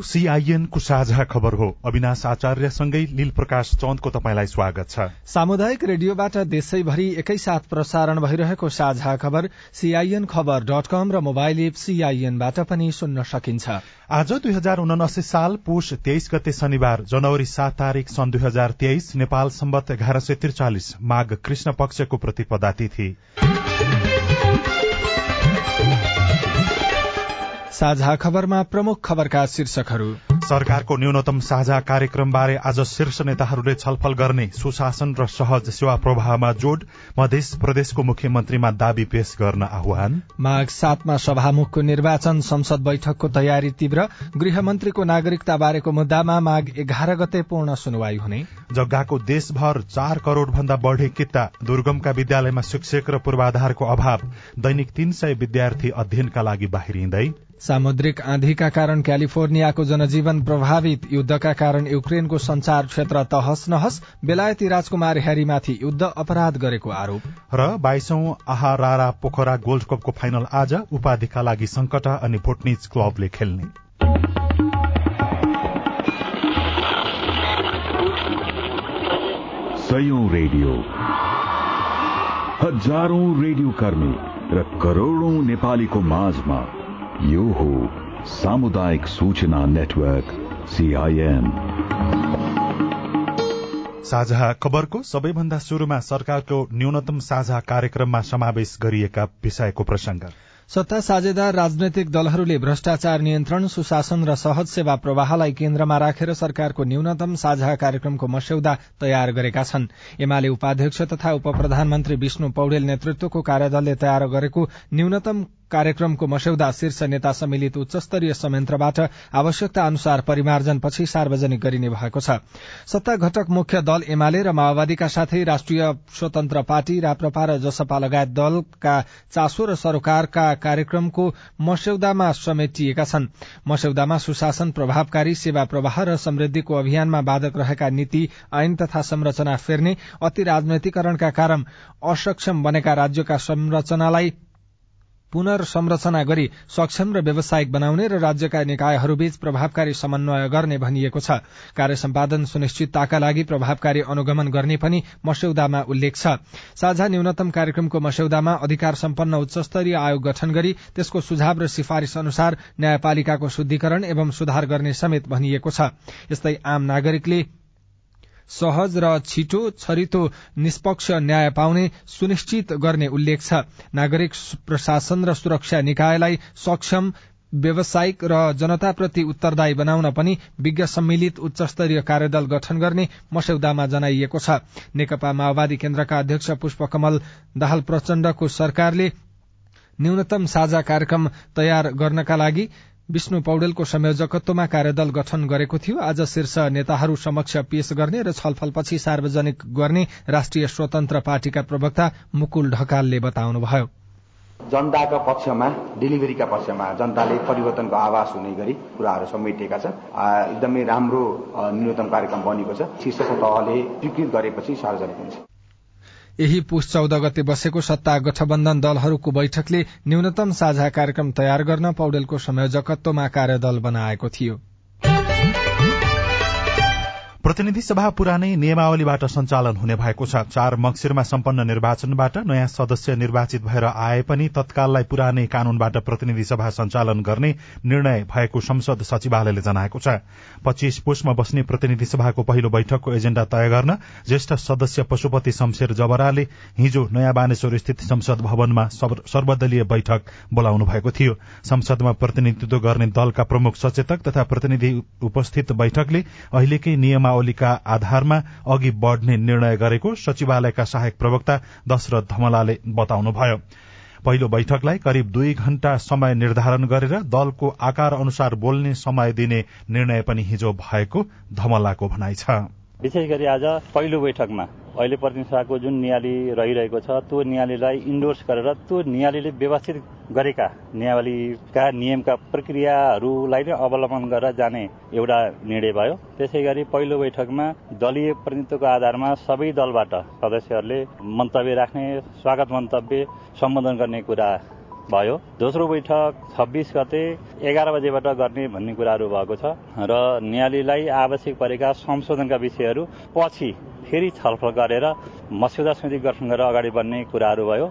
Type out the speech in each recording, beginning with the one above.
यो सीआईएन को साझा खबर हो। अविनाश आचार्यसँगै नील प्रकाश चन्दको तपाईँलाई स्वागत छ। सामुदायिक रेडियोबाट देशैभरि एकैसाथ प्रसारण भइरहेको साझा खबर सीआईएन खबर डट कम र मोबाइल एप सीआईएनबाट पनि सुन्न सकिन्छ। आज दुई हजार उनासी साल पुष तेइस गते शनिबार जनवरी सात तारीक सन् दुई हजार तेइस नेपाल सम्बत एघार सय त्रिचालिस माघ कृष्ण पक्षको प्रतिपदा तिथि साझा खबरमा प्रमुख खबरका शीर्षकहरू। सरकारको न्यूनतम साझा कार्यक्रमबारे आज शीर्ष नेताहरूले छलफल गर्ने सुशासन र सहज सेवा प्रवाहमा जोड मध्य प्रदेशको मुख्यमन्त्रीमा दावी पेश गर्न आह्वान। माघ सातमा सभामुखको निर्वाचन संसद बैठकको तयारी तीव्र गृहमन्त्रीको नागरिकता बारेको मुद्दामा माघ एघार गते पूर्ण सुनवाई हुने। जग्गाको देशभर चार करोड़ भन्दा बढ़ी किता दुर्गमका विद्यालयमा शिक्षक र पूर्वाधारको अभाव दैनिक तीन सय विद्यार्थी अध्ययनका लागि बाहिरिँदै। सामुद्रिक आँधीका कारण क्यालिफोर्नियाको जनजीवन प्रभावित युद्धका कारण युक्रेनको संचार क्षेत्र तहस नहस बेलायती राजकुमार ह्यारीमाथि युद्ध अपराध गरेको आरोप। र बाइसौं आहारारा पोखरा गोल्ड कपको फाइनल आज उपाधिका लागि संकट अनि भोटनिज क्लबले खेल्ने। रेडियो। हजारौं रेडियो कर्मी र करोड़ौं नेपालीको माझमा यो हो सामुदायिक सूचना नेटवर्क सीआईएन साझा खबरको सबैभन्दा शुरूमा सरकारको न्यूनतम साझा कार्यक्रममा समावेश गरिएका विषयको प्रसंग सत्ता साझेदार राजनैतिक दलहरूले भ्रष्टाचार नियन्त्रण सुशासन र सहज सेवा प्रवाहलाई केन्द्रमा राखेर सरकारको न्यूनतम साझा कार्यक्रमको मस्यौदा तयार गरेका छन्। एमाले उपाध्यक्ष तथा उप प्रधानमन्त्री विष्णु पौडेल नेतृत्वको कार्यदलले तयार गरेको न्यूनतम कार्यक्रमको मस्यौदा शीर्ष नेता सम्मिलित उच्चस्तरीय संयन्त्रबाट आवश्यकता अनुसार परिमार्जनपछि सार्वजनिक गरिने भएको छ। सत्ता घटक मुख्य दल एमाले र माओवादीका साथै राष्ट्रिय स्वतन्त्र पार्टी राप्रपा र जसपा लगायत दलका चासो र सरोकारका कार्यक्रमको मस्यौदामा समेटिएका छन्। मस्यौदामा सुशासन प्रभावकारी सेवा प्रवाह र समृद्धिको अभियानमा बाधक रहेका नीति ऐन तथा संरचना फेर्ने अति राजनैतिकरणका कारण असक्षम बनेका राज्यका संरचनालाई पुनर्संरचना गरी सक्षम र व्यावसायिक बनाउने र राज्यका निकायहरूबीच प्रभावकारी समन्वय गर्ने भनिएको छ। कार्य सम्पादन सुनिश्चितताका लागि प्रभावकारी अनुगमन गर्ने पनि मस्यौदामा उल्लेख छ। साझा न्यूनतम कार्यक्रमको मस्यौदामा अधिकार सम्पन्न उच्चस्तरीय आयोग गठन गरी त्यसको सुझाव र सिफारिश अनुसार न्यायपालिकाको शुद्धिकरण एवं सुधार गर्ने समेत भनिएको छ। यस्तै आम नागरिकले सहज र छिटो छरितो निष्पक्ष न्याय पाउने सुनिश्चित गर्ने उल्लेख छ। नागरिक प्रशासन र सुरक्षा निकायलाई सक्षम व्यावसायिक र जनताप्रति उत्तरदायी बनाउन पनि विज्ञ सम्मिलित उच्चस्तरीय कार्यदल गठन गर्ने मस्यौदामा जनाइएको छ। नेकपा माओवादी केन्द्रका अध्यक्ष पुष्पकमल दाहाल प्रचण्डको सरकारले न्यूनतम साझा कार्यक्रम तयार गर्नका लागि विष्णु पौडेलको संयोजकत्वमा कार्यदल गठन गरेको थियो। आज शीर्ष नेताहरू समक्ष पेश गर्ने र छलफलपछि सार्वजनिक गर्ने राष्ट्रिय स्वतन्त्र पार्टीका प्रवक्ता मुकुल ढकालले बताउनुभयो। जनताका पक्षमा डेलिभरीका पक्षमा जनताले परिवर्तनको आवाज हुने गरी कुराहरू समेटिएका छन् एकदमै राम्रो न्यूनतम कार्यक्रम बनेको छ। शीर्ष तहले स्वीकृत गरेपछि सार्वजनिक हुन्छ। यही पुष चौध गते बसेको सत्ता गठबन्धन दलहरूको बैठकले न्यूनतम साझा कार्यक्रम तयार गर्न पौडेलको संयोजकत्वमा कार्यदल बनाएको थियो। प्रतिनिधि सभा पुरानै नियमावलीबाट सञ्चालन हुने भएको छ। चार मक्सिरमा सम्पन्न निर्वाचनबाट नयाँ सदस्य निर्वाचित भएर आए पनि तत्काललाई पुरानै कानूनबाट प्रतिनिधि सभा सञ्चालन गर्ने निर्णय भएको संसद सचिवालयले जनाएको छ। पच्चीस पुषमा बस्ने प्रतिनिधि सभाको पहिलो बैठकको एजेण्डा तय गर्न ज्येष्ठ सदस्य पशुपति शमशेर जबराले हिजो नयाँ बानेश्वर स्थित संसद भवनमा सर्वदलीय बैठक बोलाउनु भएको थियो। संसदमा प्रतिनिधित्व गर्ने दलका प्रमुख सचेतक तथा प्रतिनिधि उपस्थित बैठकले अहिलेकै नियमा नियमावलीका आधारमा अघि बढ़ने निर्णय गरेको सचिवालयका सहायक प्रवक्ता दशरथ धमलाले बताउनुभयो। पहिलो बैठकलाई करिब दुई घण्टा समय निर्धारण गरेर दलको आकार अनुसार बोल्ने समय दिने निर्णय पनि हिजो भएको धमलाको भनाइ छ। विशेष गरी आज पहिलो बैठकमा अहिले प्रतिनिधि जुन नियाली रहिरहेको छ त्यो नियालीलाई इन्डोर्स गरेर त्यो नियालीले व्यवस्थित गरेका नियावलीका नियमका प्रक्रियाहरूलाई नै अवलम्बन गरेर जाने एउटा निर्णय भयो। त्यसै गरी पहिलो बैठकमा दलीय प्रतिनिधित्वको आधारमा सबै दलबाट सदस्यहरूले मन्तव्य राख्ने स्वागत मन्तव्य सम्बोधन गर्ने कुरा भयो। दोस्रो बैठक छब्बिस गते एघार बजेबाट गर्ने भन्ने कुराहरू भएको छ र न्यायालयलाई आवश्यक परेका संशोधनका विषयहरू पछि फेरि छलफल गरेर मस्यौदा समिति गठन गरेर अगाडि बढ्ने कुराहरू भयो।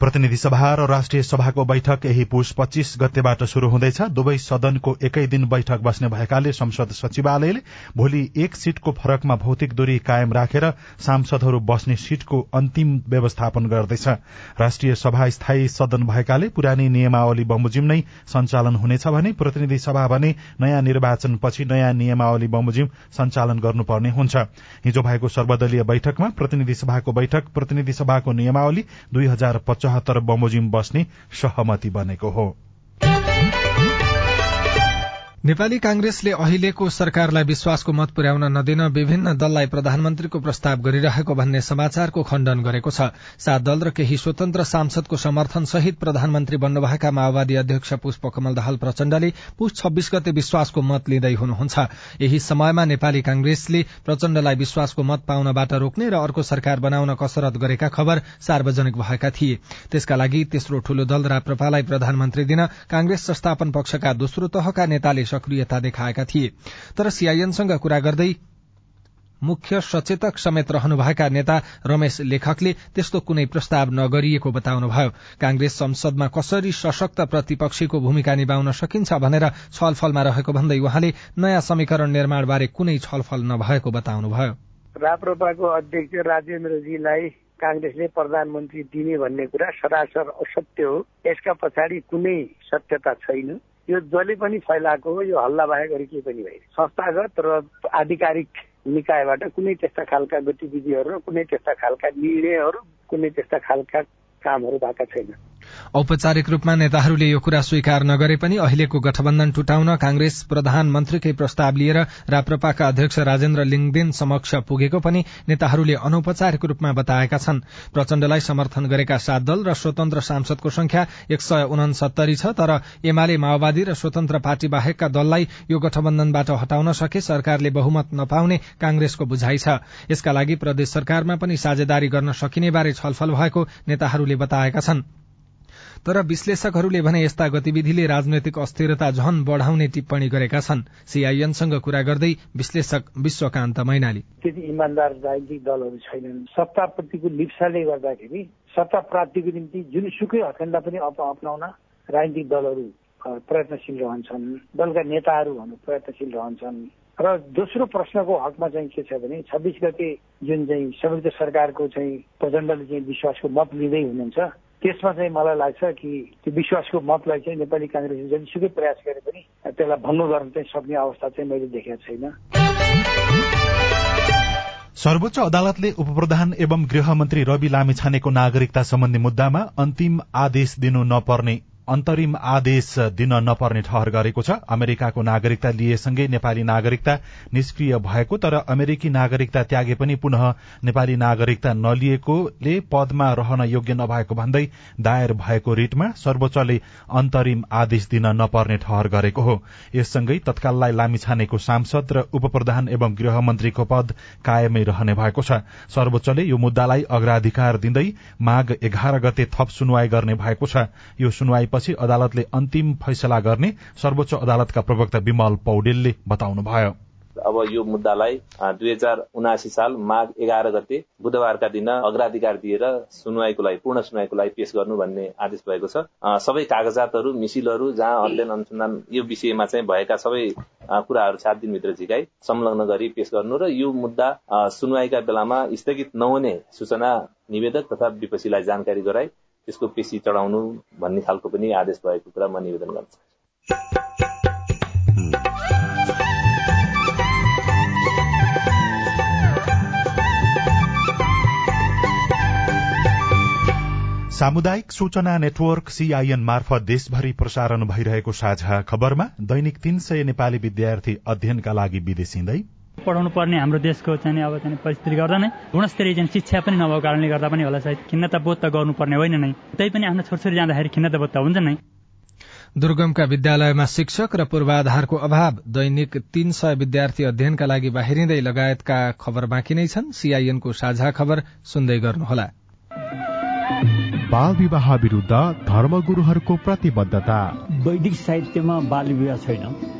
प्रतिनिधि सभा र राष्ट्रिय सभाको बैठक यही पुष पच्चीस गतेबाट शुरू हुँदैछ। दुवै सदनको एकै दिन बैठक बस्ने भएकाले संसद सचिवालयले भोलि एक सीटको फरकमा भौतिक दूरी कायम राखेर सांसदहरू बस्ने सीटको अन्तिम व्यवस्थापन गर्दैछ। राष्ट्रिय सभा स्थायी सदन भएकाले पुरानी नियमावली बमोजिम नै सञ्चालन हुनेछ भने प्रतिनिधि सभा भने नयाँ निर्वाचनपछि नयाँ नियमावली बमोजिम सञ्चालन गर्नुपर्ने हुन्छ। हिजो भएको सर्वदलीय बैठकमा प्रतिनिधि सभाको बैठक प्रतिनिधि सभाको नियमावली दुई हजार चौहत्तर बमोजिम बस्ने सहमति बनेको हो। नेपाली कांग्रेसले अहिलेको सरकारलाई विश्वासको मत पुर्याउन नदिन विभिन्न दललाई प्रधानमन्त्रीको प्रस्ताव गरिरहेको भन्ने समाचारको खण्डन गरेको छ। सात दल र केही स्वतन्त्र सांसदको समर्थन सहित प्रधानमन्त्री बन्नुभएका माओवादी अध्यक्ष पुष्पकमल दाहाल प्रचण्डले पुष छब्बीस गते विश्वासको मत लिँदै हुनुहुन्छ। यही समयमा नेपाली कांग्रेसले प्रचण्डलाई विश्वासको मत पाउनबाट रोक्ने र अर्को सरकार बनाउन कसरत गरेका खबर सार्वजनिक भएका थिए। त्यसका लागि तेस्रो ठूलो दल राप्रपालाई प्रधानमन्त्री दिन कांग्रेस संस्थापन पक्षका दोस्रो तहका नेताले सक्रियता देखाएका थिए। तर सीआईएनसँग कुरा गर्दै मुख्य सचेतक समेत रहनुभएका नेता रमेश लेखकले त्यस्तो कुनै प्रस्ताव नगरिएको बताउनुभयो। कांग्रेस संसदमा कसरी सशक्त प्रतिपक्षीको भूमिका निभाउन सकिन्छ भनेर छलफलमा रहेको भन्दै उहाँले नयाँ समीकरण निर्माणबारे कुनै छलफल नभएको बताउनुभयो। राप्रपाको अध्यक्ष राजेन्द्रजीलाई काङ्ग्रेसले प्रधानमन्त्री दिने भन्ने कुरा सरासर असत्य हो। यसका पछाडि कुनै सत्यता छैन। यो जसले पनि फैलाएको हो यो हल्ला बाहेक अरू केही पनि होइन। संस्थागत र आधिकारिक निकायबाट कुनै त्यस्ता खालका गतिविधिहरू र कुनै त्यस्ता खालका निर्णयहरू कुनै त्यस्ता खालका कामहरू भएका छैन औपचारिक रूपमा नेताहरूले यो कुरा स्वीकार नगरे पनि अहिलेको गठबन्धन टुटाउन कांग्रेस प्रधानमन्त्रीकै प्रस्ताव लिएर राप्रपाका अध्यक्ष राजेन्द्र लिङदेन समक्ष पुगेको पनि नेताहरूले अनौपचारिक रूपमा बताएका छन्। प्रचण्डलाई समर्थन गरेका सात दल र स्वतन्त्र सांसदको संख्या एक सय उनसत्तरी छ तर एमाले माओवादी र स्वतन्त्र पार्टी बाहेकका दललाई यो गठबन्धनबाट हटाउन सके सरकारले बहुमत नपाउने कांग्रेसको बुझाइ छ। यसका लागि प्रदेश सरकारमा पनि साझेदारी गर्न सकिने बारे छलफल भएको नेताहरूले बताएका छनृ। तर विश्लेषकहरूले भने यस्ता गतिविधिले राजनैतिक अस्थिरता झन बढ़ाउने टिप्पणी गरेका छन्। सीआईएनसँग कुरा गर्दै विश्लेषक विश्वकान्त मैनाली। त्यति इमान्दार राजनीतिक दलहरू छैनन्। सत्ताप्रतिको लिप्साले गर्दाखेरि सत्ता प्राप्तिको निम्ति जुनसुकै हथकण्डा पनि अप्नाउन राजनीतिक दलहरू प्रयत्नशील रहन्छन् दलका नेताहरू प्रयत्नशील रहन्छन्। र दोस्रो प्रश्नको हकमा चाहिँ के छ भने छब्बिस गते जुन चाहिँ संयुक्त सरकारको चाहिँ प्रचण्डले चाहिँ विश्वासको मत लिँदै हुनुहुन्छ त्यसमा चाहिँ मलाई लाग्छ कि त्यो विश्वासको मतलाई चाहिँ नेपाली काङ्ग्रेसले जतिसुकै प्रयास गरे पनि त्यसलाई भङ्ग गर्न चाहिँ सक्ने अवस्था चाहिँ मैले देखेको छैन। सर्वोच्च अदालतले उपप्रधान एवं गृहमन्त्री रवि लामिछानेको नागरिकता सम्बन्धी मुद्दामा अन्तिम आदेश दिनु नपर्ने अन्तरिम आदेश दिन नपर्ने ठहर गरेको छ। अमेरिकाको नागरिकता लिएसँगै नेपाली नागरिकता निष्क्रिय भएको तर अमेरिकी नागरिकता त्यागे पनि पुनः नेपाली नागरिकता नलिएकोले पदमा रहन योग्य नभएको भन्दै दायर भएको रिटमा सर्वोच्चले अन्तरिम आदेश दिन नपर्ने ठहर गरेको हो। यससँगै तत्काललाई लामिछानेको सांसद र उपप्रधान एवं गृहमन्त्रीको पद कायमै रहने भएको छ। सर्वोच्चले यो मुद्दालाई अग्राधिकार दिँदै माघ एघार गते थप सुनवाई गर्ने भएको छ। यो सुनवाई पछि अदालतले अन्तिम फैसला गर्ने सर्वोच्च अदालतका प्रवक्ता विमल पौडेलले बताउनुभयो। अब यो मुद्दालाई दुई हजार उनासी साल माघ एघार गते बुधबारका दिन अग्राधिकार दिएर सुनवाईको लागि पूर्ण सुनवाईको लागि पेश गर्नु भन्ने आदेश भएको छ। सबै कागजातहरू मिसिलहरू जहाँ अध्ययन अनुसन्धान यो विषयमा चाहिँ भएका सबै कुराहरू सात दिनभित्र झिकाई संलग्न गरी पेश गर्नु र यो मुद्दा सुनवाईका बेलामा स्थगित नहुने सूचना निवेदक तथा विपक्षीलाई जानकारी गराई त्यसको पेशी चढाउनु भन्ने खालको पनि आदेश भएको कुरा म निवेदन गर्न चाहन्छु सामुदायिक सूचना नेटवर्क सीआईएन मार्फत देशभरि प्रसारण भइरहेको साझा खबरमा दैनिक तीन सय नेपाली विद्यार्थी अध्ययनका लागि विदेश हिँड्दै पढाउनु पर्ने हाम्रो देशको चाहिँ अब चाहिँ परिस्थिति गर्दा नै गुणस्तरीय चाहिँ शिक्षा पनि नभएको कारणले गर्दा पनि होला सायद खिन्नता बोध त गर्नुपर्ने होइन नै। त्यही पनि आफ्नो छोरछोरी जाँदाखेरि खिन्नता बोध त हुन्छ नै। दुर्गमका विद्यालयमा शिक्षक र पूर्वाधारको अभाव दैनिक तीन सय विद्यार्थी अध्ययनका लागि बाहिरिँदै लगायतका खबर बाँकी नै छन्। सीआईएनको साझा खबर सुन्दै गर्नुहोला। बाल विवाह विरुद्ध धर्मगुरुहरूको प्रतिबद्धता। वैदिक साहित्यमा बाल विवाह छैन।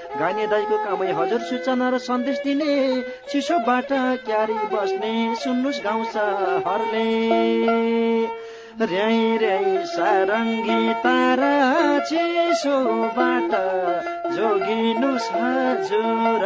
गाइने दाईको कामै हजुर सूचना र सन्देश दिने। चिसोबाट क्यारी बस्ने सुन्नुहोस् गाउँछ हरले र्याई र्याई सारङ्गी तारा चिसोबाट जोगिनुहोस् हजुर।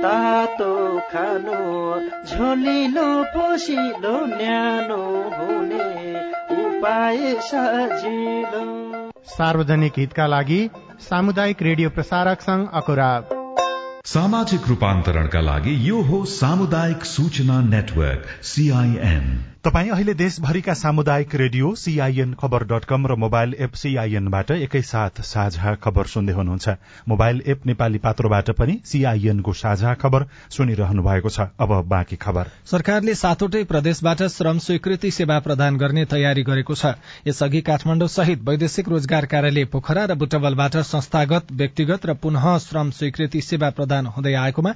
तातो खानु झोलिलो पोसिलो न्यानो हुने उपाय सजिलो। सार्वजनिक हितका लागि सामुदायिक रेडियो प्रसारक संघ अकुरा सामाजिक रूपान्तरणका लागि यो हो सामुदायिक सूचना नेटवर्क सीआईएन तपाई अहिले देशभरिका सामुदायिक radio CIN Khabar dot com र मोबाइल एप सीआईएनबाट एकैसाथ साझा खबर सुन्दै हुनुहुन्छ। मोबाइल एप नेपाली पात्रोबाट पनि सीआईएनको साझा खबर सुनिरहनु भएको छ। अब बाँकी खबर। सरकारले सातवटै प्रदेशबाट श्रम स्वीकृति सेवा प्रदान गर्ने तयारी गरेको छ। यसअघि काठमाडौँ सहित वैदेशिक रोजगार कार्यालय पोखरा र बुटवलबाट संस्थागत व्यक्तिगत र पुनः श्रम स्वीकृति सेवा प्रदान हुँदै आएकोमा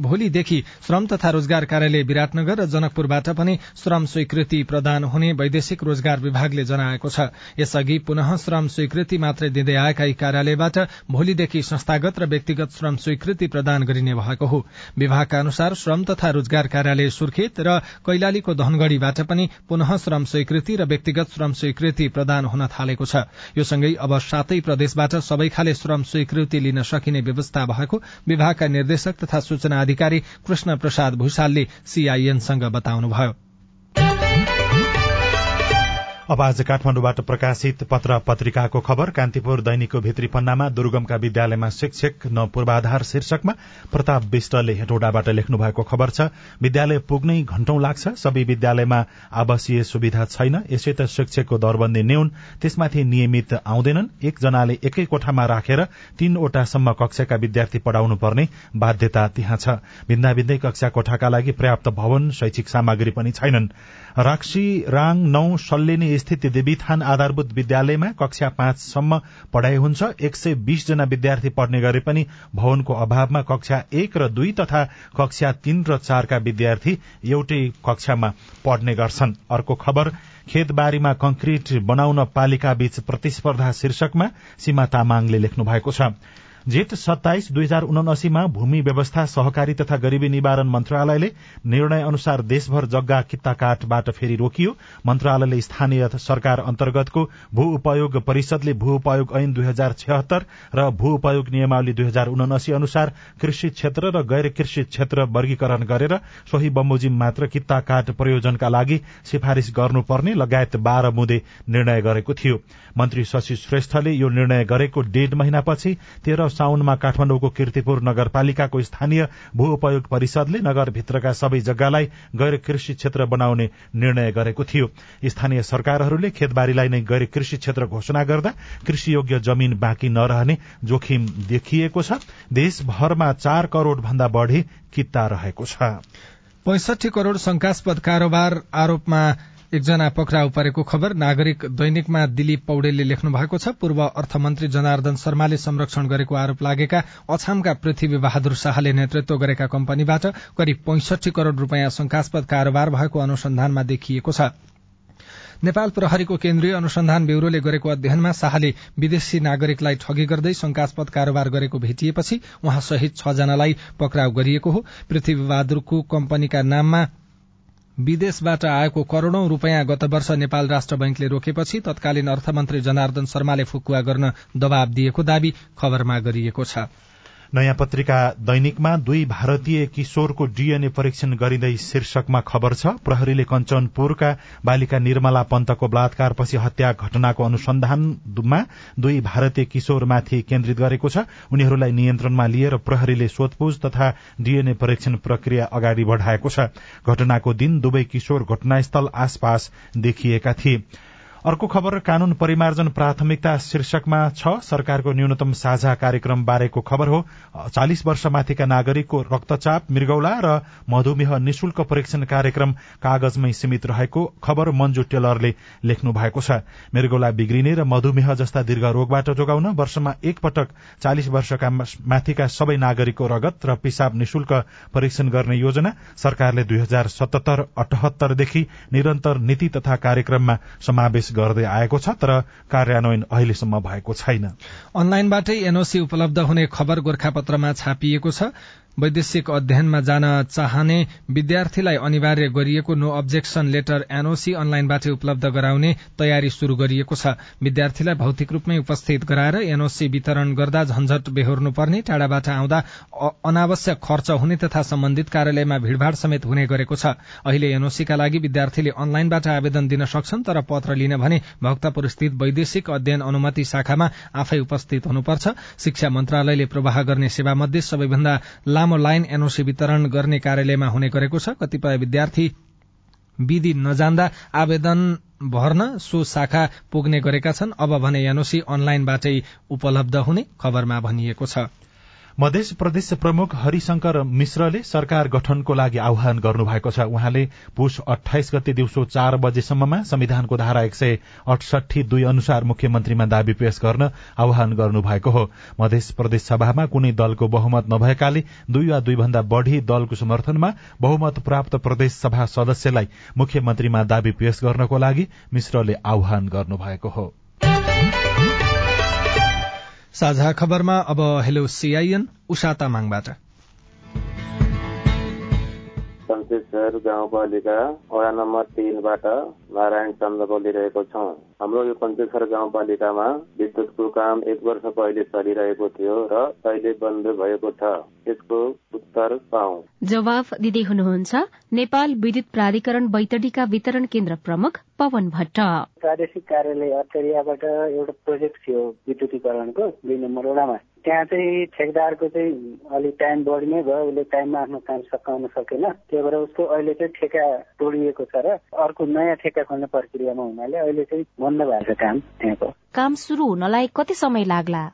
भोलिदेखि श्रम तथा रोजगार कार्यालय विराटनगर र जनकपुरबाट पनि श्रम स्वीकृति प्रदान हुने वैदेशिक रोजगार विभागले जनाएको छ। यसअघि पुनः श्रम स्वीकृति मात्रै दिँदै आएका यी कार्यालयबाट भोलिदेखि संस्थागत र व्यक्तिगत श्रम स्वीकृति प्रदान गरिने भएको हो। विभागका अनुसार श्रम तथा रोजगार कार्यालय सुर्खेत र कैलालीको धनगढ़ीबाट पनि पुनः श्रम स्वीकृति र व्यक्तिगत श्रम स्वीकृति प्रदान हुन थालेको छ। यो सँगै अब सातै प्रदेशबाट सबै खाले श्रम स्वीकृति लिन सकिने व्यवस्था भएको विभागका निर्देशक तथा सूचना अधिकारी कृष्ण प्रसाद भूषालले सीआईएनसँग बताउनुभयो। अब आज काठमाडौँबाट प्रकाशित पत्र पत्रिकाको खबर कान्तिपुर दैनिकको भित्री पन्नामा दुर्गमका विद्यालयमा शिक्षक न पूर्वाधार शीर्षकमा प्रताप विष्टले हेटौडाबाट लेख्नु भएको खबर छ विद्यालय पुग्नै घण्टौं लाग्छ सबै विद्यालयमा आवासीय सुविधा छैन यसै त शिक्षकको दरबन्दी न्यून त्यसमाथि नियमित आउँदैनन् एकजनाले एकै कोठामा राखेर तीनवटासम्म कक्षाका विद्यार्थी पढ़ाउनु पर्ने बाध्यता त्यहाँ छ। भिन्दा भिन्दै कक्षा कोठाका लागि पर्याप्त भवन शैक्षिक सामग्री पनि छैनन्। राक्सी राङ नौ सल्लेनी स्थित देवीथान आधारभूत विद्यालयमा कक्षा पाँचसम्म पढ़ाइ हुन्छ। एक सय बीस जना विद्यार्थी पढ्ने गरे पनि भवनको अभावमा कक्षा एक र दुई तथा कक्षा तीन र चारका विद्यार्थी एउटै कक्षामा पढ्ने गर्छन्। अर्को खबर खेतबारीमा कंक्रिट बनाउन पालिका बीच प्रतिस्पर्धा शीर्षकमा सीमा तामाङले लेख्नु भएको छ। जेठ सत्ताइस दुई हजार उनासीमा भूमि व्यवस्था सहकारी तथा गरीबी निवारण मन्त्रालयले निर्णय अनुसार देशभर जग्गा कित्ता काटबाट फेरि रोकियो। मन्त्रालयले स्थानीय सरकार अन्तर्गतको भू उपयोग परिषदले भू उपयोग ऐन दुई हजार छत्तर र भू उपयोग नियमावली दुई हजार उनासी अनुसार कृषि क्षेत्र र गैर कृषि क्षेत्र वर्गीकरण गरेर सोही बमोजिम मात्र कित्ता काट प्रयोजनका लागि सिफारिश गर्नुपर्ने लगायत बाह्र मुदे निर्णय गरेको थियो। मन्त्री शशि श्रेष्ठले यो निर्णय गरेको डेढ महिनापछि तेह्र साउनमा काठमाडौँको किर्तिपुर नगरपालिकाको स्थानीय भू उपयोग परिषदले नगरभित्रका सबै जग्गालाई गैर कृषि क्षेत्र बनाउने निर्णय गरेको थियो। स्थानीय सरकारहरूले खेतबारीलाई नै गैर कृषि क्षेत्र घोषणा गर्दा कृषि योग्य जमीन बाँकी नरहने जोखिम देखिएको छ। देशभरमा चार करोड़ भन्दा बढ़ी किता रहेको छ। पैंसठी करोड़ शंकास्पद कारोबार आरोपमा एकजना पक्राउ परेको खबर नागरिक दैनिकमा दिलीप पौडेलले लेख्नु भएको छ। पूर्व अर्थमन्त्री जनार्दन शर्माले संरक्षण गरेको आरोप लागेका अछामका पृथ्वी बहादुर शाहले नेतृत्व गरेका कम्पनीबाट करिब पैंसठी करोड़ रूपियाँ शंकास्पद कारोबार भएको अनुसन्धानमा देखिएको छ। नेपाल प्रहरीको केन्द्रीय अनुसन्धान ब्यूरोले गरेको अध्ययनमा शाहले विदेशी नागरिकलाई ठगी गर्दै शंकास्पद कारोबार गरेको भेटिएपछि उहाँ सहित छ जनालाई पक्राउ गरिएको हो। पृथ्वी बहादुरको कम्पनीका नाममा विदेशबाट आएको करोड़ौं रूपियाँ गत वर्ष नेपाल राष्ट्र बैंकले रोकेपछि तत्कालीन अर्थमन्त्री जनार्दन शर्माले फुकुवा गर्न दबाव दिएको दावी खबरमा गरिएको छ। नयाँ पत्रिका दैनिकमा दुई भारतीय किशोरको डीएनए परीक्षण गरिँदै शीर्षकमा खबर छ प्रहरीले कञ्चनपुरका बालिका निर्मला पन्तको बलात्कारपछि हत्या घटनाको अनुसन्धानमा दुई भारतीय किशोरमाथि केन्द्रित गरेको छ। उनीहरूलाई नियन्त्रणमा लिएर प्रहरीले सोधपूछ तथा डीएनए परीक्षण प्रक्रिया अगाडि बढ़ाएको छ। घटनाको दिन दुवै किशोर घटनास्थल आसपास देखिएका थिए। अर्को खबर कानून परिमार्जन प्राथमिकता शीर्षकमा छ सरकारको न्यूनतम साझा कार्यक्रम बारेको खबर हो। चालिस वर्षमाथिका नागरिकको रक्तचाप मृगौला र मधुमेह निशुल्क परीक्षण कार्यक्रम कागजमै सीमित रहेको खबर मञ्जु टेलरले लेख्नु भएको छ। मृगौला बिग्रिने र मधुमेह जस्ता दीर्घ रोगबाट जोगाउन वर्षमा एक पटक चालिस वर्षका माथिका सबै नागरिकको रगत र पिसाब निशुल्क परीक्षण गर्ने योजना सरकारले दुई हजार सतहत्तर अठहत्तरदेखि निरन्तर नीति तथा कार्यक्रममा समावेश गर्दै आएको छ तर कार्यान्वयन अहिलेसम्म भएको छैन। अनलाइनबाटै एनओसी उपलब्ध हुने खबर गोर्खापत्रमा छापिएको छ। वैदेशिक अध्ययनमा जान चाहने विद्यार्थीलाई अनिवार्य गरिएको नो अब्जेक्सन लेटर एनओसी अनलाइनबाटै उपलब्ध गराउने तयारी शुरू गरिएको छ। विद्यार्थीलाई भौतिक रूपमै उपस्थित गराएर एनओसी वितरण गर्दा झन्झट बेहोर्नुपर्ने टाढाबाट आउँदा अनावश्यक खर्च हुने तथा सम्बन्धित कार्यालयमा भीड़भाड़ समेत हुने गरेको छ। अहिले एनओसीका लागि विद्यार्थीले अनलाइनबाट आवेदन दिन सक्छन् तर पत्र लिन भने भक्तपुर स्थित वैदेशिक अध्ययन अनुमति शाखामा आफै उपस्थित हुनुपर्छ। शिक्षा मन्त्रालयले प्रवाह गर्ने सेवा मध्ये सबैभन्दा लामो लाइन एनओसी वितरण गर्ने कार्यालयमा हुने गरेको छ। कतिपय विद्यार्थी विधि नजान्दा आवेदन भर्न सो शाखा पुग्ने गरेका छन्। अब भने एनओसी अनलाइनबाटै उपलब्ध हुने खबरमा भनिएको छ। मध्य प्रदेश प्रमुख हरिशंकर मिश्रले सरकार गठनको लागि आह्वान गर्नुभएको छ। उहाँले पुष अठाइस गते दिउँसो चार बजेसम्ममा संविधानको धारा एक सय अठसठी दुई अनुसार मुख्यमन्त्रीमा दावी पेश गर्न आह्वान गर्नुभएको हो। मध्य प्रदेश सभामा कुनै दलको बहुमत नभएकाले दुई वा दुई भन्दा बढ़ी दलको समर्थनमा बहुमत प्राप्त प्रदेश सभा सदस्यलाई मुख्यमन्त्रीमा दावी पेश गर्नको लागि मिश्रले आह्वान गर्नुभएको हो। साझा खबरमा अब हेलो सीआईएन उषा तामाङबाट। शमशेश्वर गाउँपालिका वडा नम्बर तिनबाट नारायण चन्द्र बोलिरहेको छौँ। हाम्रो यो पञ्चेश्वर गाउँपालिकामा विद्युतको काम एक वर्ष पहिले चलिरहेको थियो र अहिले बन्द भएको छ। यसको उत्तर पाऊ। जवाफ दिँदै हुनुहुन्छ नेपाल विद्युत प्राधिकरण बैतडीका वितरण केन्द्र प्रमुख पवन भट्ट। प्रादेशिक कार्यालय अत्तरियाबाट एउटा प्रोजेक्ट थियो विद्युतीकरणको दुई नम्बर वडामा। त्यहाँ चाहिँ ठेकदारको चाहिँ अलिक टाइम बढी नै भयो उसले टाइममा आफ्नो काम सकाउन सकेन। त्यही भएर उसको अहिले चाहिँ ठेका तोडिएको छ र अर्को नयाँ ठेका खोल्ने प्रक्रियामा हुनाले अहिले चाहिँ बन्द भएको छ काम त्यहाँको। काम सुरु हुनलाई कति समय लाग्ला?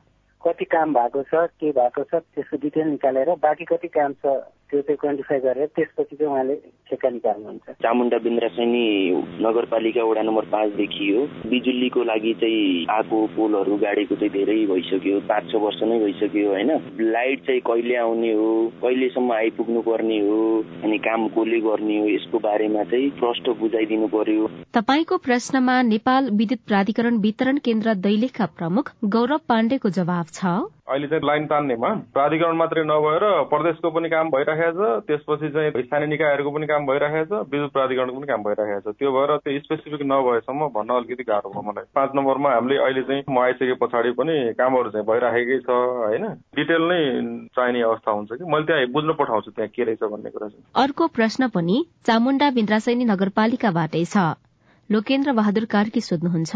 कति काम भएको छ के भएको छ त्यसको डिटेल निकालेर बाँकी कति काम छ त्यो चाहिँ क्वान्टिफाई गरेर त्यसपछि चाहिँ उहाँले ठेक्का निकाल्नुहुन्छ। चामुण्डा बिन्द्रासैनी नगरपालिका वडा नम्बर पाँचदेखि हो बिजुलीको लागि चाहिँ आएको पोलहरू गाडीको चाहिँ धेरै भइसक्यो पाँच छ वर्ष नै भइसक्यो होइन? लाइट चाहिँ कहिले आउने हो कहिलेसम्म आइपुग्नु पर्ने हो अनि काम कसले गर्ने हो यसको बारेमा चाहिँ प्रष्ट बुझाइदिनु पर्यो। तपाईँको प्रश्नमा नेपाल विद्युत प्राधिकरण वितरण केन्द्र दैलेखका प्रमुख गौरव पाण्डेको जवाब छ। अहिले चाहिँ लाइन तान्नेमा। प्राधिकरण मात्रै नभएर प्रदेशको पनि काम भइरहेको छ त्यसपछि चाहिँ स्थानीय निकायहरूको पनि काम भइरहेको छ विद्युत प्राधिकरणको पनि काम भइरहेको छ त्यो भएर त्यो स्पेसिफिक नभएसम्म भन्न अलिकति गाह्रो भयो मलाई। पाँच नम्बरमा हामीले अहिले चाहिँ म आइसके पछाडि पनि कामहरू चाहिँ भइराखेकै छ होइन? डिटेल नै चाहिने अवस्था हुन्छ कि? मैले त्यहाँ बुझ्न पठाउँछु त्यहाँ के रहेछ भन्ने कुरा चाहिँ। अर्को प्रश्न पनि चामुण्डा बिन्द्रासैनी नगरपालिकाबाटै छ। लोकेन्द्र बहादुर कार्की सोध्नुहुन्छ।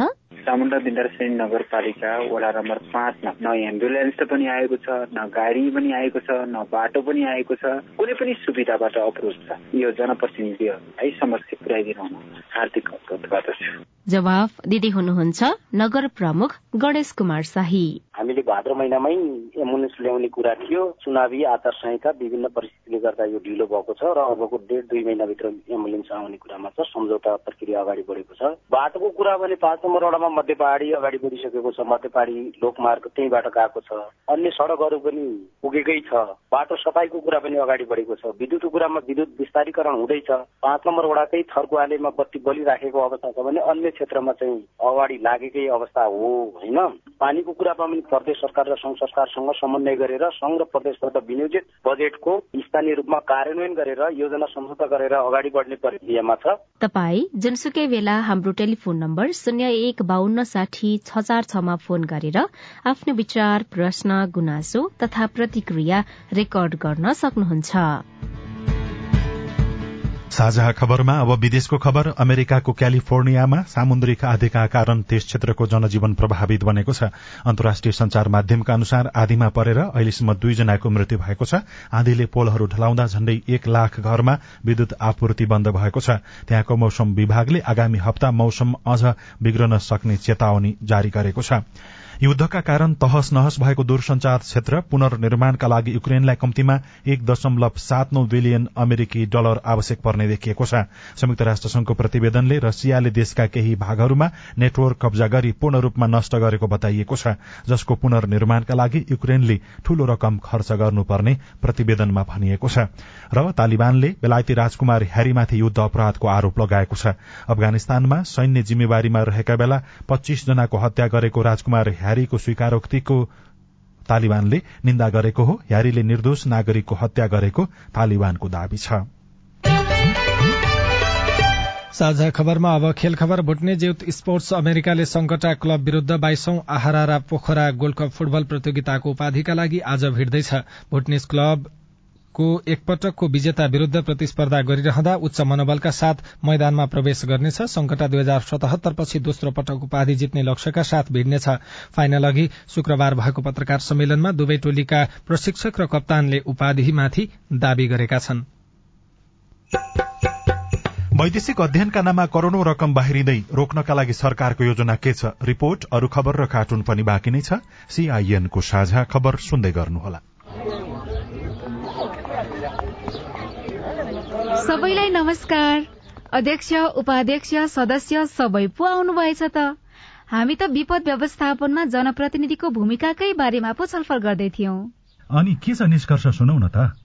चामुण्डा बिन्दारसेन नगरपालिका वडा नम्बर पाँचमा न एम्बुलेन्स पनि आएको छ न गाडी पनि आएको छ न बाटो पनि आएको छ कुनै पनि सुविधाबाट अप्रोच छ। यो जनप्रतिनिधिहरूलाई समस्या पुर्याइदिनु हार्दिक अनुरोध गर्दछु। जवाफ दिँदै हुनुहुन्छ नगर प्रमुख गणेश कुमार शाही। हामीले भाद्र महिनामै एम्बुलेन्स ल्याउने कुरा थियो। चुनावी आचार संहिता विभिन्न परिस्थितिले गर्दा यो ढिलो भएको छ र अबको डेढ दुई महिनाभित्र एम्बुलेन्स आउने कुरामा छ सम्झौता प्रक्रिया अगाडि बढेको छ। बाटोको कुरा भने पाँच नम्बर वडामा मध्य पहाडी अगाडि बढिसकेको छ। मध्य पहाडी लोकमार्ग त्यहीँबाट गएको छ। अन्य सडकहरू पनि पुगेकै छ। बाटो सफाईको कुरा पनि अगाडि बढेको छ। विद्युतको कुरामा विद्युत विस्तारीकरण हुँदैछ। पाँच नम्बर वडाकै थर्को आलेमा बत्ती बलिराखेको अवस्था छ भने अन्य क्षेत्रमा चाहिँ अगाडि लागेकै अवस्था हो होइन। पानीको कुरामा पनि प्रदेश सरकार र संघ सरकारसँग समन्वय गरेर संघ र प्रदेशबाट विनियोजित बजेटको स्थानीय रूपमा कार्यान्वयन गरेर योजना सम्झौता गरेर अगाडि बढ्ने प्रक्रियामा छ। तपाई जुनसुकै बेला हाम्रो टेलिफोन नम्बर शून्य एक बान्न साठी छ चार छमा फोन गरेर आफ्नो विचार प्रश्न गुनासो तथा प्रतिक्रिया रेकर्ड गर्न सक्नुहुन्छ। साझा खबरमा अब विदेशको खबर अमेरिकाको क्यालिफोर्नियामा सामुद्रिक आधीका कारण त्यस क्षेत्रको जनजीवन प्रभावित बनेको छ। अन्तर्राष्ट्रिय संचार माध्यमका अनुसार आधीमा परेर अहिलेसम्म दुईजनाको मृत्यु भएको छ। आधीले पोलहरू ढलाउँदा झण्डै एक लाख घरमा विद्युत आपूर्ति बन्द भएको छ। त्यहाँको मौसम विभागले आगामी हप्ता मौसम अझ बिग्रन सक्ने चेतावनी जारी गरेको छ। युद्धका कारण तहस नहस भएको दूरसंचार क्षेत्र पुनर्निर्माणका लागि युक्रेनलाई कम्तीमा एक दशमलव सात नौ बिलियन अमेरिकी डलर आवश्यक पर्ने देखिएको छ। संयुक्त राष्ट्र संघको प्रतिवेदनले रसियाले देशका केही भागहरूमा नेटवर्क कब्जा गरी पूर्ण रूपमा नष्ट गरेको बताइएको छ जसको पुनर्निर्माणका लागि युक्रेनले ठूलो रकम खर्च गर्नुपर्ने प्रतिवेदनमा भनिएको छ र तालिबानले बेलायती राजकुमार ह्यारीमाथि युद्ध अपराधको आरोप लगाएको छ। अफगानिस्तानमा सैन्य जिम्मेवारीमा रहेका बेला पच्चीस जनाको हत्या गरेको राजकुमार ह्यारीको स्वीकारोक्तिको तालिबानले निन्दा गरेको हो। ह्यारीले निर्दोष नागरिकको हत्या गरेको तालिबानको दावी छ। साझा खबरमा अब खेल खबर भुट्ने जेउत स्पोर्ट्स अमेरिकाले संकटा क्लब विरूद्ध बाइसौं आहारा पोखरा गोल्ड कप फुटबल प्रतियोगिताको उपाधिका लागि आज भिड्दैछ। भुटनिस क्लब को एकपटकको विजेता विरूद्ध प्रतिस्पर्धा गरिरहँदा उच्च मनोबलका साथ मैदानमा प्रवेश गर्नेछ। संकटा दुई हजार सतहत्तर पछि दोस्रो पटक उपाधि जित्ने लक्ष्यका साथ भिड्नेछ। फाइनल अघि शुक्रबार भएको पत्रकार सम्मेलनमा दुवै टोलीका प्रशिक्षक र कप्तानले उपाधिमाथि दावी गरेका छन्। वैदेशिक अध्ययनका नाममा करोड़ौं रकम बाहिरिँदै रोक्नका लागि सरकारको योजना के छ? रिपोर्ट अरू खबर र कार्टुन पनि बाँकी नै छ। सीआईएनको साझा खबर सुन्दै गर्नुहोला। सबैलाई नमस्कार। अध्यक्ष उपाध्यक्ष सदस्य सबै पो आउनुभएछ त। हामी त विपद व्यवस्थापनमा जनप्रतिनिधिको भूमिकाकै बारेमा पो छलफल गर्दै थियौं। अनि के छ निष्कर्ष सुनौ न त?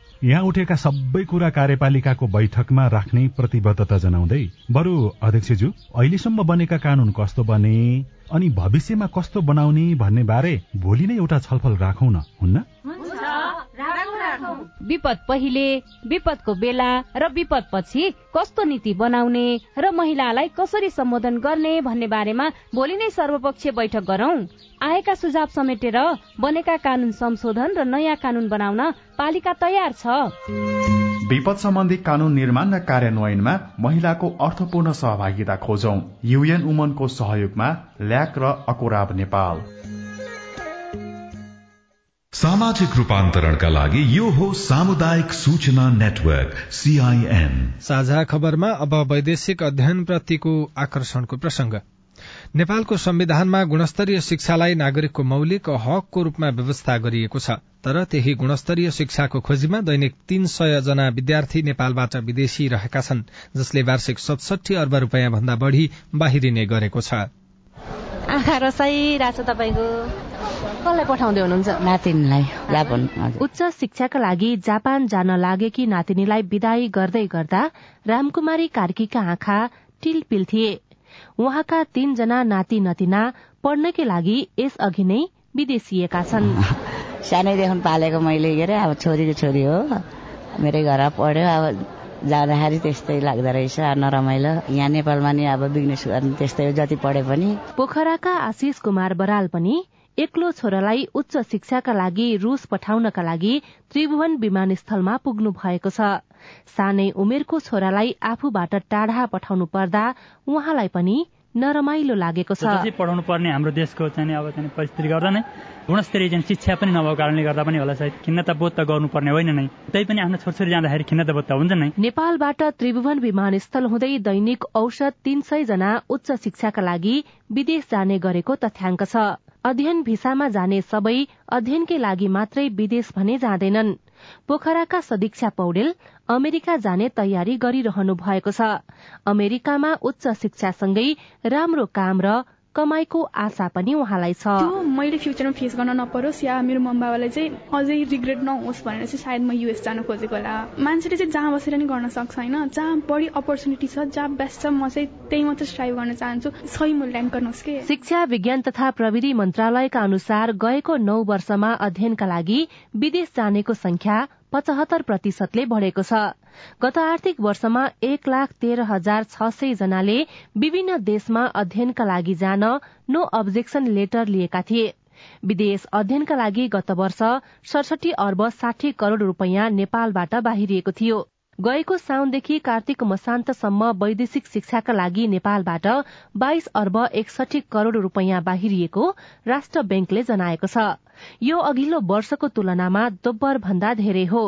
यहाँ उठेका सबै कुरा कार्यपालिकाको बैठकमा राख्ने प्रतिबद्धता जनाउँदै बरु अध्यक्षज्यू अहिलेसम्म बनेका कानून कस्तो बने अनि भविष्यमा कस्तो बनाउने भन्ने बारे भोलि नै एउटा छलफल राखौं न हुन्न? विपद पहिले विपदको बेला र विपद पछि कस्तो नीति बनाउने र महिलालाई कसरी सम्बोधन गर्ने भन्ने बारेमा भोलि नै सर्वपक्षीय बैठक गरौं। आएका सुझाव समेटेर बनेका कानून संशोधन र नयाँ कानून बनाउन पालिका तयार छ। विपद सम्बन्धी कानून निर्माण र कार्यान्वयनमा महिलाको अर्थपूर्ण सहभागिता खोजौं। युएन उमनको सहयोगमा ल्याक र अकुराब नेपाल। सामाजिक रूपान्तरणका लागि यो हो सामुदायिक सूचना नेटवर्क सीआईएन साझा खबरमा अब वैदेशिक अध्ययन प्रतिको आकर्षणको प्रसंग नेपालको संविधानमा गुणस्तरीय शिक्षालाई नागरिकको मौलिक हकको रूपमा व्यवस्था गरिएको छ। तर त्यही गुणस्तरीय शिक्षाको खोजीमा दैनिक तीन सय जना विद्यार्थी नेपालबाट विदेशी रहेका छन् जसले वार्षिक सतसठी अर्ब रूपियाँ भन्दा बढ़ी बाहिरिने गरेको छ। कसलाई पठाउँदै हुनुहुन्छ? नातिनीलाई। उच्च शिक्षाका लागि जापान जान लागेकी नातिनीलाई विदाई गर्दै गर्दा रामकुमारी कार्कीका आँखा टिलपिल थिए। उहाँका तीनजना नाति नतिना पढ्नकै लागि यस अघि नै विदेशिएका छन्। सानैदेखि पालेको मैले के अरे अब छोरीको छोरी हो। मेरै घर पढ्यो अब जाँदाखेरि त्यस्तै लाग्दो रहेछ नरमाइलो। यहाँ नेपालमा नि अब बिजनेस गर्ने त्यस्तै हो जति पढे पनि। पोखराका आशिष कुमार बराल पनि एक्लो छोरालाई उच्च शिक्षाका लागि रूस पठाउनका लागि त्रिभुवन विमानस्थलमा पुग्नु भएको छ। सानै उमेरको छोरालाई आफूबाट टाढा पठाउनु पर्दा उहाँलाई पनि नरमाइलो लागेको छ। पढाउनु पर्ने हाम्रो देशको चाहिँ अब चाहिँ परिस्थिति गर्दा नै गुणस्तरीय चाहिँ शिक्षा पनि नभएको कारणले गर्दा पनि होला सायद खिन्नता बोध त गर्नुपर्ने होइन नै। त्यही पनि आफ्नो छोरछोरी जाँदाखेरि खिन्नता बोध त हुन्छ नै। नेपालबाट त्रिभुवन विमानस्थल हुँदै दैनिक औषध तीन सय जना उच्च शिक्षाका लागि विदेश जाने गरेको तथ्याङ्क छ। अध्ययन भिसामा जाने सबै अध्ययनकै लागि मात्रै विदेश भने जाँदैनन्। पोखराका सदीक्षा पौडेल अमेरिका जाने तयारी गरिरहनु भएको छ। अमेरिकामा उच्च शिक्षासँगै राम्रो काम र कमाईको आशा पनि उहाँलाई छ। मैले फ्युचरमा फेस गर्न नपरोस् या मेरो मम बाबालाई चाहिँ अझै रिग्रेट नहोस् भनेर चाहिँ सायद म युएस जान खोजेको होला। मान्छेले चाहिँ जहाँ बसेर नि गर्न सक्छ होइन जहाँ बढी अपर्च्युनिटी छ जहाँ बेस्ट छ म चाहिँ त्यही मात्रै स्ट्राइभ गर्न चाहन्छु। सही मूल्याङ्कन होस् के? शिक्षा विज्ञान तथा प्रविधि मन्त्रालयका अनुसार गएको नौ वर्षमा अध्ययनका लागि विदेश जानेको संख्या पचहत्तर प्रतिशतले बढ़ेको छ। गत आर्थिक वर्षमा एक लाख तेह्र हजार छ सय जनाले विभिन्न देशमा अध्ययनका लागि जान नो अब्जेक्सन लेटर लिएका थिए। विदेश अध्ययनका लागि गत वर्ष सडसठी अर्ब साठी करोड़ रूपियाँ नेपालबाट बाहिरिएको थियो। गएको साउनदेखि कार्तिक मसान्तसम्म वैदेशिक शिक्षाका लागि नेपालबाट बाइस अर्ब एकसठी करोड़ रूपियाँ बाहिरिएको राष्ट्र ब्याङ्कले जनाएको छ। यो अघिल्लो वर्षको तुलनामा दोब्बर भन्दा धेरै हो।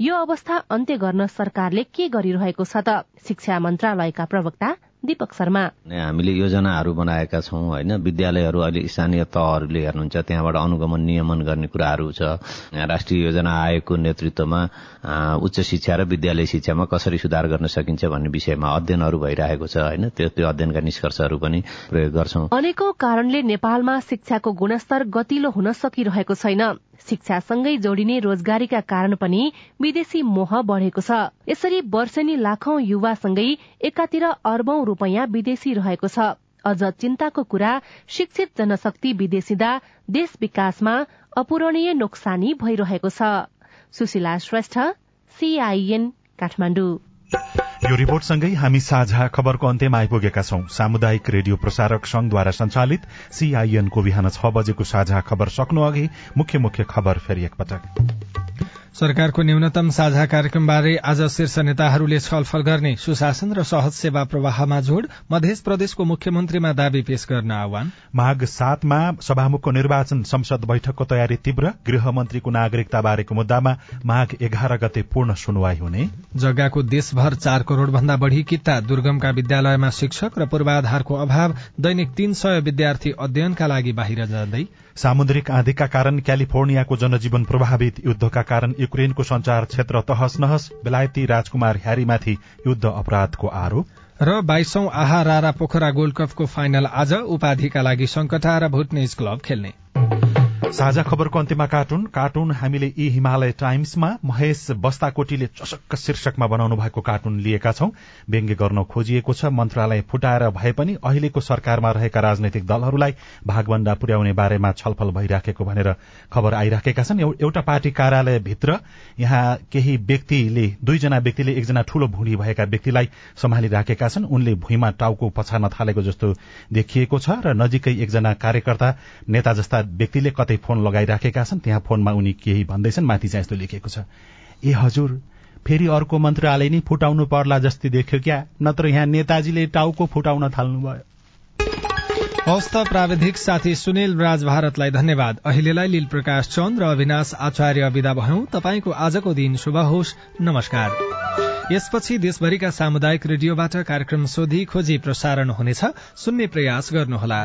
यो अवस्था अन्त्य गर्न सरकारले के गरिरहेको छ त? शिक्षा मन्त्रालयका प्रवक्ता दीपक शर्मा। हामीले योजनाहरू बनाएका छौँ होइन? विद्यालयहरू अहिले स्थानीय तहहरूले हेर्नुहुन्छ त्यहाँबाट अनुगमन नियमन गर्ने कुराहरू छ। राष्ट्रिय योजना आयोगको नेतृत्वमा उच्च शिक्षा र विद्यालय शिक्षामा कसरी सुधार गर्न सकिन्छ भन्ने विषयमा अध्ययनहरू भइरहेको छ होइन? त्यो त्यो अध्ययनका निष्कर्षहरू पनि प्रयोग गर्छौं। अनेकौं कारणले नेपालमा शिक्षाको गुणस्तर गतिलो हुन सकिरहेको छैन। शिक्षासँगै जोडिने रोजगारीका कारण पनि विदेशी मोह बढ़ेको छ। यसरी वर्षेनी लाखौं युवासँगै एकातिर अर्बौं रूपियाँ विदेशी रहेको छ। अझ चिन्ताको कुरा शिक्षित जनशक्ति विदेशिँदा देश विकासमा अपूरणीय नोक्सानी भइरहेको छ। सुशीला श्रेष्ठ सीआईएन काठमाडौँ। यो रिपोर्टसँगै हामी साझा खबरको अन्त्यमा आइपुगेका छौं। सामुदायिक रेडियो प्रसारक संघद्वारा संचालित सीआईएनको बिहान छ बजेको साझा खबर सक्नु अघि मुख्य मुख्य खबर फेरि एकपटक। सरकारको न्यूनतम साझा कार्यक्रमबारे आज शीर्ष नेताहरूले छलफल गर्ने सुशासन र सहज सेवा प्रवाहमा जोड़ मध्य प्रदेशको मुख्यमन्त्रीमा दावी पेश गर्न आह्वान। माघ सातमा सभामुखको निर्वाचन संसद बैठकको तयारी तीव्र गृहमन्त्रीको नागरिकता बारेको मुद्दामा माघ एघार गते पूर्ण सुनवाई हुने। जग्गाको देशभर चार करोड़ भन्दा बढ़ी किता दुर्गमका विद्यालयमा शिक्षक र पूर्वाधारको अभाव दैनिक तीन सय विद्यार्थी अध्ययनका लागि बाहिर जाँदै सामुद्रिक आँधीका कारण क्यालिफोर्नियाको जनजीवन प्रभावित युद्धका कारण युक्रेनको संचार क्षेत्र तहस नहस बेलायती राजकुमार ह्यारीमाथि युद्ध अपराधको आरोप। र बाइसौं आहा रारा पोखरा गोल्ड कपको फाइनल आज उपाधिका लागि संकटा र भुटनेज क्लब खेल्ने। साझा खबरको अन्त्यमा कार्टुन। कार्टुन हामीले यी हिमालय टाइम्समा महेश बस्ताकोटीले चसक्क शीर्षकमा बनाउनु भएको कार्टुन लिएका छौं। व्यङ्ग्य गर्न खोजिएको छ। मन्त्रालय फुटाएर भए पनि अहिलेको सरकारमा रहेका राजनैतिक दलहरूलाई भागभण्डा पुर्याउने बारेमा छलफल भइराखेको भनेर खबर आइराखेका छन्। एउटा पार्टी कार्यालयभित्र यहाँ केही व्यक्तिले दुईजना व्यक्तिले एकजना ठूलो भुँडी भएका व्यक्तिलाई सम्हालिराखेका छन्। उनले भुइँमा टाउको पछार्न थालेको जस्तो देखिएको छ र नजिकै एकजना कार्यकर्ता नेता जस्ता व्यक्तिले कतै फोन लगाइराखेका छन् त्यहाँ फोनमा उनी केही भन्दैछन् माथि चाहिँ यस्तो लेखेको छ। ए हजुर फेरि अर्को मन्त्रालय नै फुटाउनु पर्ला जस्तै देख्यो क्या? नत्र यहाँ नेताजीले टाउको फुटाउन थाल्नुभयो। हवस् त प्राविधिक साथी सुनिल राज भारतलाई धन्यवाद। अहिलेलाई लील प्रकाश चन्द र अविनाश आचार्य विदा भयौं। तपाईँको आजको दिन शुभ होस्। नमस्कार। यसपछि देशभरिका सामुदायिक रेडियोबाट कार्यक्रम सोधी खोजी प्रसारण हुनेछ। सुन्ने प्रयास गर्नुहोला।